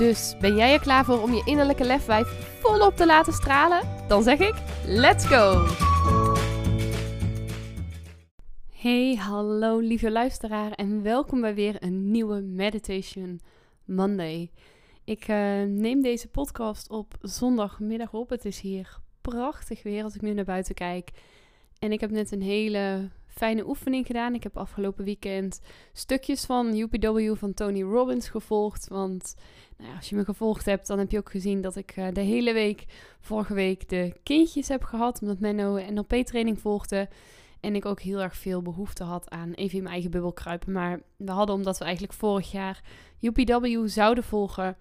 Dus ben jij er klaar voor om je innerlijke lefwijf volop te laten stralen? Dan zeg ik: let's go! Hey, hallo lieve luisteraar en welkom bij weer een nieuwe Meditation Monday. Ik uh, neem deze podcast op zondagmiddag op. Het is hier prachtig weer als ik nu naar buiten kijk. En ik heb net een hele fijne oefening gedaan. Ik heb afgelopen weekend stukjes van UPW van Tony Robbins gevolgd. Want nou ja, als je me gevolgd hebt, dan heb je ook gezien dat ik uh, de hele week, vorige week, de kindjes heb gehad. Omdat Menno NLP-training volgde. En ik ook heel erg veel behoefte had aan even in mijn eigen bubbel kruipen. Maar we hadden, omdat we eigenlijk vorig jaar UPW zouden volgen,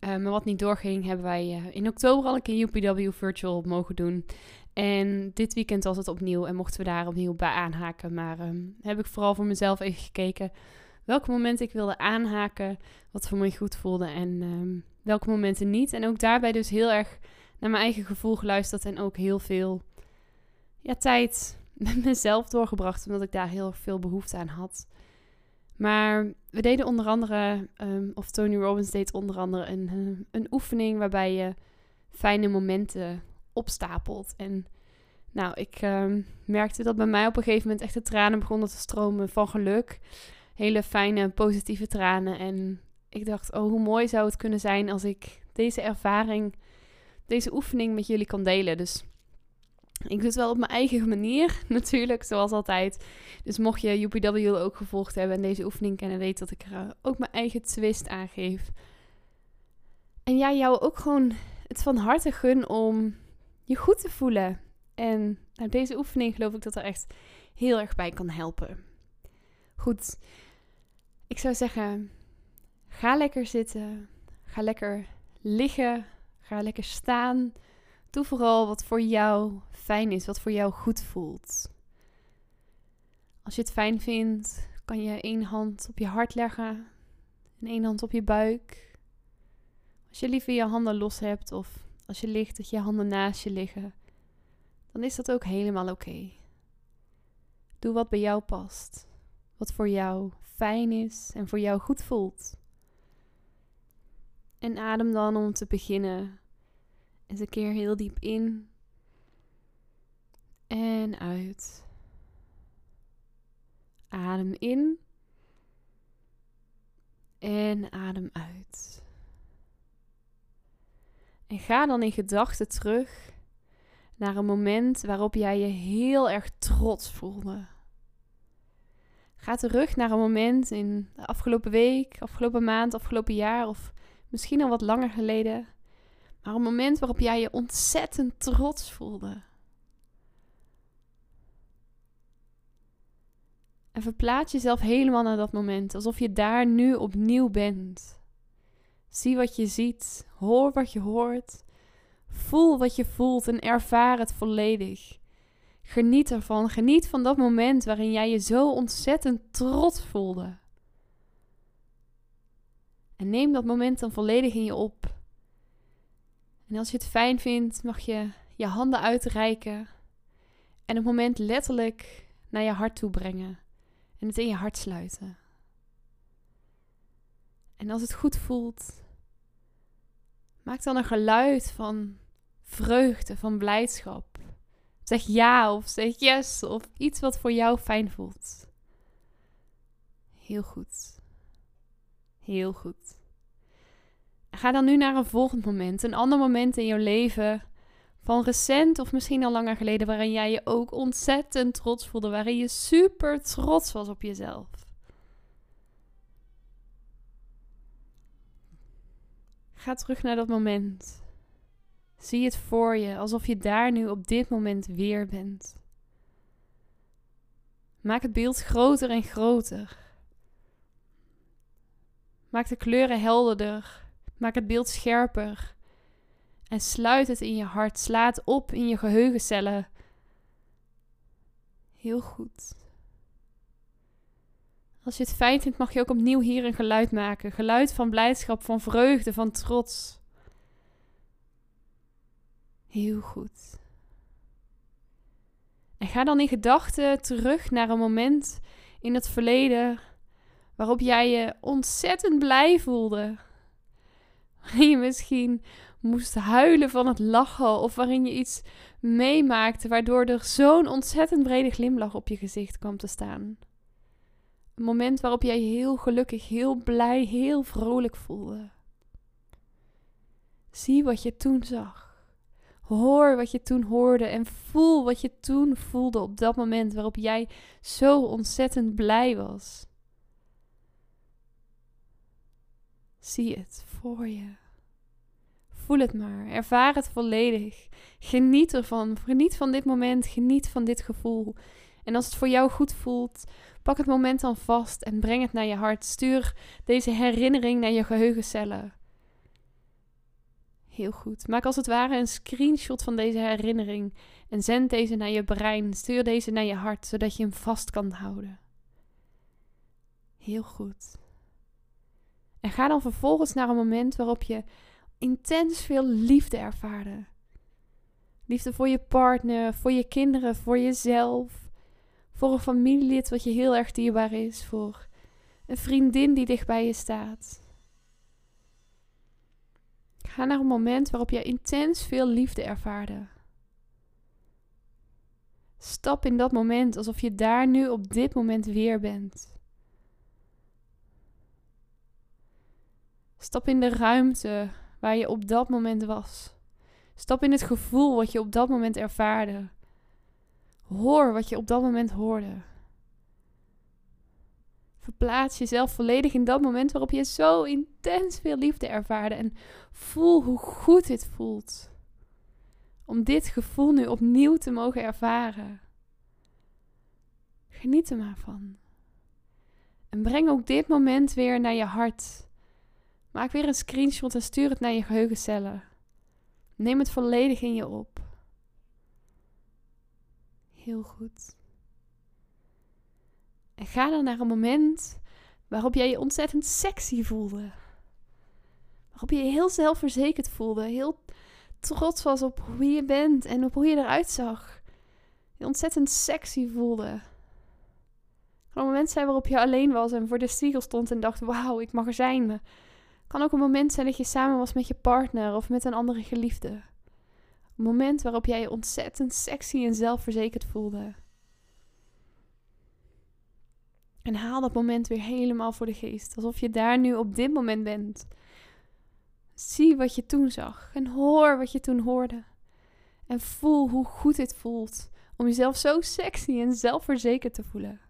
uh, maar wat niet doorging, hebben wij uh, in oktober al een keer UPW virtual mogen doen. En dit weekend was het opnieuw en mochten we daar opnieuw bij aanhaken. Maar um, heb ik vooral voor mezelf even gekeken welke momenten ik wilde aanhaken, wat voor mij goed voelde en um, welke momenten niet. En ook daarbij dus heel erg naar mijn eigen gevoel geluisterd en ook heel veel ja, tijd met mezelf doorgebracht, omdat ik daar heel veel behoefte aan had. Maar we deden onder andere, um, of Tony Robbins deed onder andere een, uh, een oefening waarbij je fijne momenten opstapelt. En nou, ik um, merkte dat bij mij op een gegeven moment echt de tranen begonnen te stromen van geluk. Hele fijne, positieve tranen. En ik dacht, oh, hoe mooi zou het kunnen zijn als ik deze ervaring, deze oefening met jullie kan delen. Dus ik doe het wel op mijn eigen manier, natuurlijk, zoals altijd. Dus mocht je UPW ook gevolgd hebben en deze oefening kennen, weet dat ik er uh, ook mijn eigen twist aan geef. En ja, jou ook gewoon het van harte gun om je goed te voelen. En nou, deze oefening geloof ik dat er echt heel erg bij kan helpen. Goed, ik zou zeggen, ga lekker zitten, ga lekker liggen, ga lekker staan. Doe vooral wat voor jou fijn is, wat voor jou goed voelt. Als je het fijn vindt, kan je één hand op je hart leggen en één hand op je buik. Als je liever je handen los hebt of als je ligt dat je handen naast je liggen, dan is dat ook helemaal oké. Doe wat bij jou past, wat voor jou fijn is en voor jou goed voelt. En adem dan om te beginnen eens een keer heel diep in en uit. Adem in en adem uit. En ga dan in gedachten terug naar een moment waarop jij je heel erg trots voelde. Ga terug naar een moment in de afgelopen week, afgelopen maand, afgelopen jaar of misschien al wat langer geleden. Maar een moment waarop jij je ontzettend trots voelde. En verplaats jezelf helemaal naar dat moment, alsof je daar nu opnieuw bent. Zie wat je ziet, hoor wat je hoort, voel wat je voelt en ervaar het volledig. Geniet ervan, geniet van dat moment waarin jij je zo ontzettend trots voelde. En neem dat moment dan volledig in je op. En als je het fijn vindt, mag je je handen uitreiken en het moment letterlijk naar je hart toe brengen en het in je hart sluiten. En als het goed voelt, maak dan een geluid van vreugde, van blijdschap. Zeg ja of zeg yes of iets wat voor jou fijn voelt. Heel goed. Heel goed. Ga dan nu naar een volgend moment, een ander moment in jouw leven van recent of misschien al langer geleden, waarin jij je ook ontzettend trots voelde, waarin je super trots was op jezelf. Ga terug naar dat moment. Zie het voor je, alsof je daar nu op dit moment weer bent. Maak het beeld groter en groter. Maak de kleuren helderder. Maak het beeld scherper. En sluit het in je hart. Slaat op in je geheugencellen. Heel goed. Als je het fijn vindt, mag je ook opnieuw hier een geluid maken. Geluid van blijdschap, van vreugde, van trots. Heel goed. En ga dan in gedachten terug naar een moment in het verleden waarop jij je ontzettend blij voelde. Waarin je misschien moest huilen van het lachen of waarin je iets meemaakte waardoor er zo'n ontzettend brede glimlach op je gezicht kwam te staan. Een moment waarop jij je heel gelukkig, heel blij, heel vrolijk voelde. Zie wat je toen zag. Hoor wat je toen hoorde en voel wat je toen voelde op dat moment waarop jij zo ontzettend blij was. Zie het voor je. Voel het maar. Ervaar het volledig. Geniet ervan. Geniet van dit moment. Geniet van dit gevoel. En als het voor jou goed voelt, pak het moment dan vast en breng het naar je hart. Stuur deze herinnering naar je geheugencellen. Heel goed. Maak als het ware een screenshot van deze herinnering en zend deze naar je brein. Stuur deze naar je hart, zodat je hem vast kan houden. Heel goed. En ga dan vervolgens naar een moment waarop je intens veel liefde ervaarde. Liefde voor je partner, voor je kinderen, voor jezelf, voor een familielid wat je heel erg dierbaar is, voor een vriendin die dicht bij je staat. Ga naar een moment waarop je intens veel liefde ervaarde. Stap in dat moment alsof je daar nu op dit moment weer bent. Stap in de ruimte waar je op dat moment was. Stap in het gevoel wat je op dat moment ervaarde. Hoor wat je op dat moment hoorde. Verplaats jezelf volledig in dat moment waarop je zo intens veel liefde ervaarde. En voel hoe goed dit voelt. Om dit gevoel nu opnieuw te mogen ervaren. Geniet er maar van. En breng ook dit moment weer naar je hart. Maak weer een screenshot en stuur het naar je geheugencellen. Neem het volledig in je op. Heel goed. En ga dan naar een moment waarop jij je ontzettend sexy voelde. Waarop je je heel zelfverzekerd voelde. Heel trots was op wie je bent en op hoe je eruit zag. Je ontzettend sexy voelde. Een moment zijn waarop je alleen was en voor de spiegel stond en dacht: Wauw, ik mag er zijn. Het kan ook een moment zijn dat je samen was met je partner of met een andere geliefde. Een moment waarop jij je ontzettend sexy en zelfverzekerd voelde. En haal dat moment weer helemaal voor de geest. Alsof je daar nu op dit moment bent. Zie wat je toen zag en hoor wat je toen hoorde. En voel hoe goed dit voelt om jezelf zo sexy en zelfverzekerd te voelen.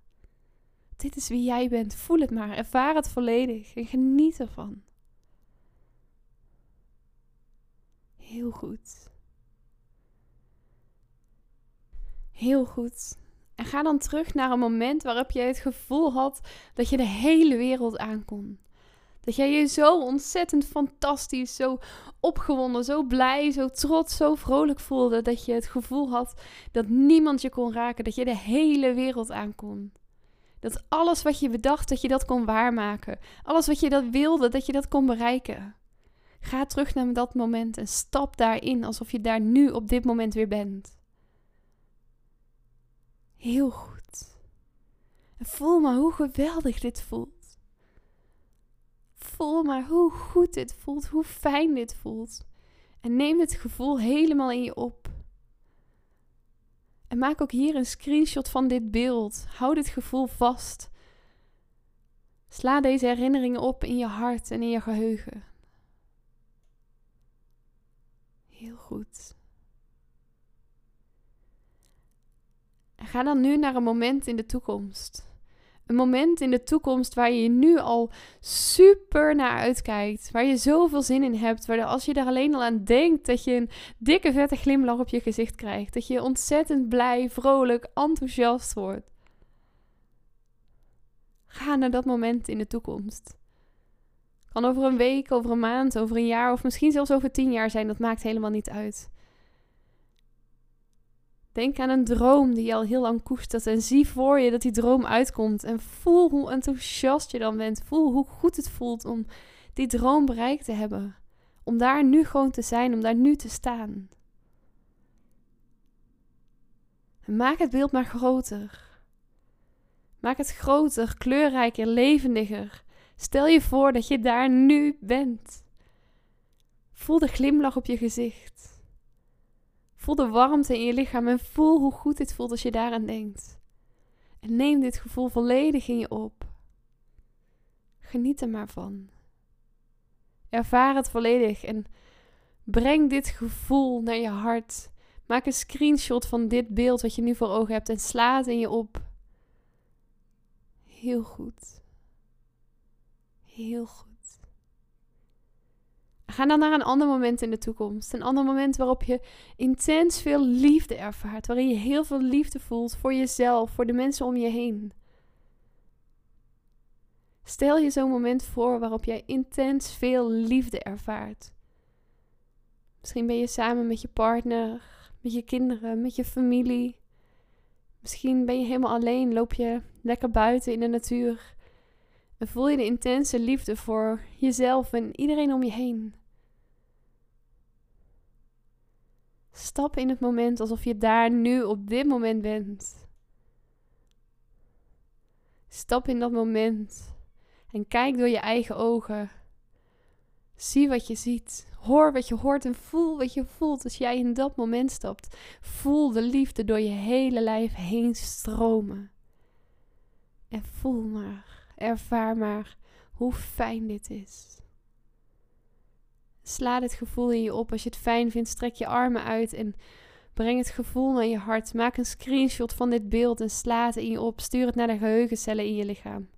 Dit is wie jij bent. Voel het maar. Ervaar het volledig en geniet ervan. Heel goed. Heel goed. En ga dan terug naar een moment waarop je het gevoel had dat je de hele wereld aankon. Dat jij je zo ontzettend fantastisch, zo opgewonden, zo blij, zo trots, zo vrolijk voelde. Dat je het gevoel had dat niemand je kon raken. Dat je de hele wereld aankon. Dat alles wat je bedacht, dat je dat kon waarmaken. Alles wat je dat wilde, dat je dat kon bereiken. Ga terug naar dat moment en stap daarin alsof je daar nu op dit moment weer bent. Heel goed. En voel maar hoe geweldig dit voelt. Voel maar hoe goed dit voelt, hoe fijn dit voelt. En neem het gevoel helemaal in je op. En maak ook hier een screenshot van dit beeld. Hou dit gevoel vast. Sla deze herinneringen op in je hart en in je geheugen. Heel goed. ga dan nu naar een moment in de toekomst. Een moment in de toekomst waar je nu al super naar uitkijkt. Waar je zoveel zin in hebt. Waar als je er alleen al aan denkt, dat je een dikke vette glimlach op je gezicht krijgt. Dat je ontzettend blij, vrolijk, enthousiast wordt. Ga naar dat moment in de toekomst. Kan over een week, over een maand, over een jaar of misschien zelfs over tien jaar zijn. Dat maakt helemaal niet uit. Denk aan een droom die je al heel lang koestert en zie voor je dat die droom uitkomt. En voel hoe enthousiast je dan bent. Voel hoe goed het voelt om die droom bereikt te hebben. Om daar nu gewoon te zijn, om daar nu te staan. Maak het beeld maar groter. Maak het groter, kleurrijker, levendiger. Stel je voor dat je daar nu bent. Voel de glimlach op je gezicht. Voel de warmte in je lichaam en voel hoe goed dit voelt als je daaraan denkt. En neem dit gevoel volledig in je op. Geniet er maar van. Ervaar het volledig en breng dit gevoel naar je hart. Maak een screenshot van dit beeld wat je nu voor ogen hebt en sla het in je op. Heel goed. Heel goed. Ga dan naar een ander moment in de toekomst. Een ander moment waarop je intens veel liefde ervaart. Waarin je heel veel liefde voelt voor jezelf, voor de mensen om je heen. Stel je zo'n moment voor waarop jij intens veel liefde ervaart. Misschien ben je samen met je partner, met je kinderen, met je familie. Misschien ben je helemaal alleen, loop je lekker buiten in de natuur. En voel je de intense liefde voor jezelf en iedereen om je heen. Stap in het moment alsof je daar nu op dit moment bent. Stap in dat moment en kijk door je eigen ogen. Zie wat je ziet. Hoor wat je hoort en voel wat je voelt als jij in dat moment stapt. Voel de liefde door je hele lijf heen stromen. En voel maar, ervaar maar hoe fijn dit is. Sla dit gevoel in je op. Als je het fijn vindt, strek je armen uit en breng het gevoel naar je hart. Maak een screenshot van dit beeld en sla het in je op. Stuur het naar de geheugencellen in je lichaam.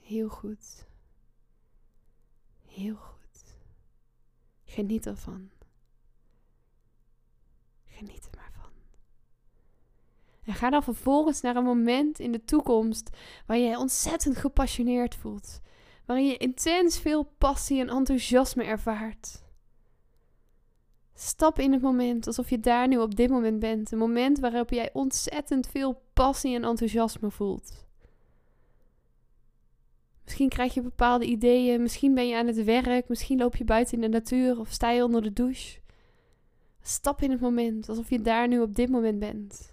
Heel goed. Heel goed. Geniet ervan. Geniet. Ga dan vervolgens naar een moment in de toekomst waar je je ontzettend gepassioneerd voelt waarin je intens veel passie en enthousiasme ervaart. Stap in het moment alsof je daar nu op dit moment bent. Een moment waarop jij ontzettend veel passie en enthousiasme voelt. Misschien krijg je bepaalde ideeën, misschien ben je aan het werk, misschien loop je buiten in de natuur of sta je onder de douche. Stap in het moment alsof je daar nu op dit moment bent.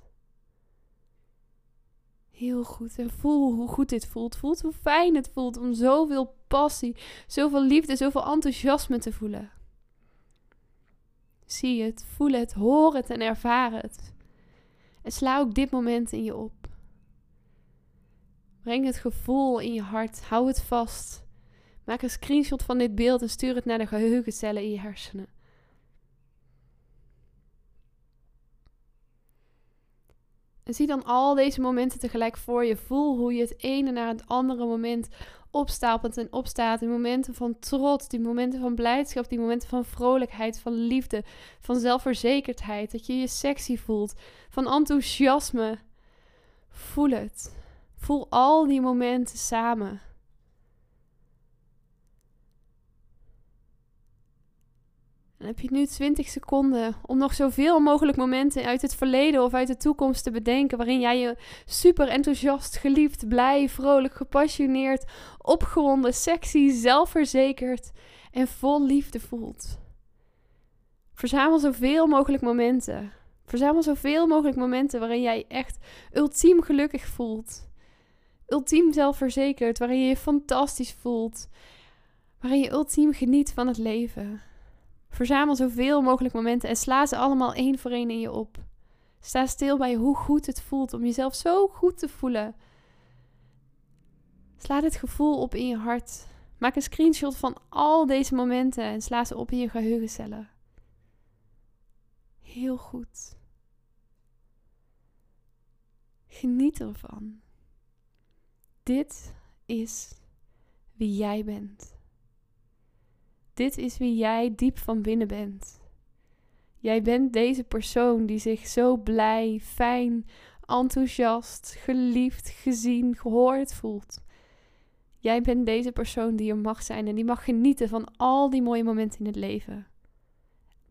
Heel goed. En voel hoe goed dit voelt. Voel hoe fijn het voelt om zoveel passie, zoveel liefde, zoveel enthousiasme te voelen. Zie het, voel het, hoor het en ervaar het. En sla ook dit moment in je op. Breng het gevoel in je hart. Hou het vast. Maak een screenshot van dit beeld en stuur het naar de geheugencellen in je hersenen. En zie dan al deze momenten tegelijk voor je. Voel hoe je het ene naar het andere moment opstapelt en opstaat. Die momenten van trots, die momenten van blijdschap, die momenten van vrolijkheid, van liefde, van zelfverzekerdheid. Dat je je sexy voelt, van enthousiasme. Voel het. Voel al die momenten samen. Heb je nu 20 seconden om nog zoveel mogelijk momenten uit het verleden of uit de toekomst te bedenken. waarin jij je super enthousiast, geliefd, blij, vrolijk, gepassioneerd, opgewonden, sexy, zelfverzekerd en vol liefde voelt. Verzamel zoveel mogelijk momenten. Verzamel zoveel mogelijk momenten waarin jij echt ultiem gelukkig voelt. Ultiem zelfverzekerd, waarin je je fantastisch voelt. Waarin je ultiem geniet van het leven. Verzamel zoveel mogelijk momenten en sla ze allemaal één voor één in je op. Sta stil bij hoe goed het voelt om jezelf zo goed te voelen. Sla dit gevoel op in je hart. Maak een screenshot van al deze momenten en sla ze op in je geheugencellen. Heel goed. Geniet ervan. Dit is wie jij bent. Dit is wie jij diep van binnen bent. Jij bent deze persoon die zich zo blij, fijn, enthousiast, geliefd, gezien, gehoord voelt. Jij bent deze persoon die er mag zijn en die mag genieten van al die mooie momenten in het leven.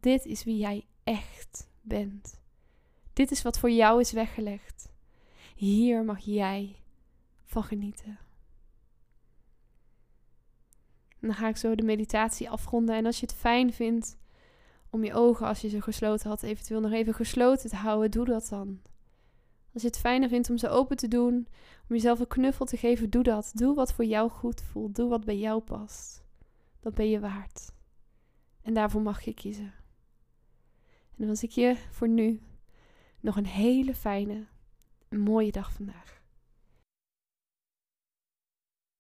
Dit is wie jij echt bent. Dit is wat voor jou is weggelegd. Hier mag jij van genieten. En dan ga ik zo de meditatie afronden. En als je het fijn vindt om je ogen, als je ze gesloten had, eventueel nog even gesloten te houden, doe dat dan. Als je het fijner vindt om ze open te doen, om jezelf een knuffel te geven, doe dat. Doe wat voor jou goed voelt. Doe wat bij jou past. Dat ben je waard. En daarvoor mag je kiezen. En dan wens ik je voor nu nog een hele fijne, mooie dag vandaag.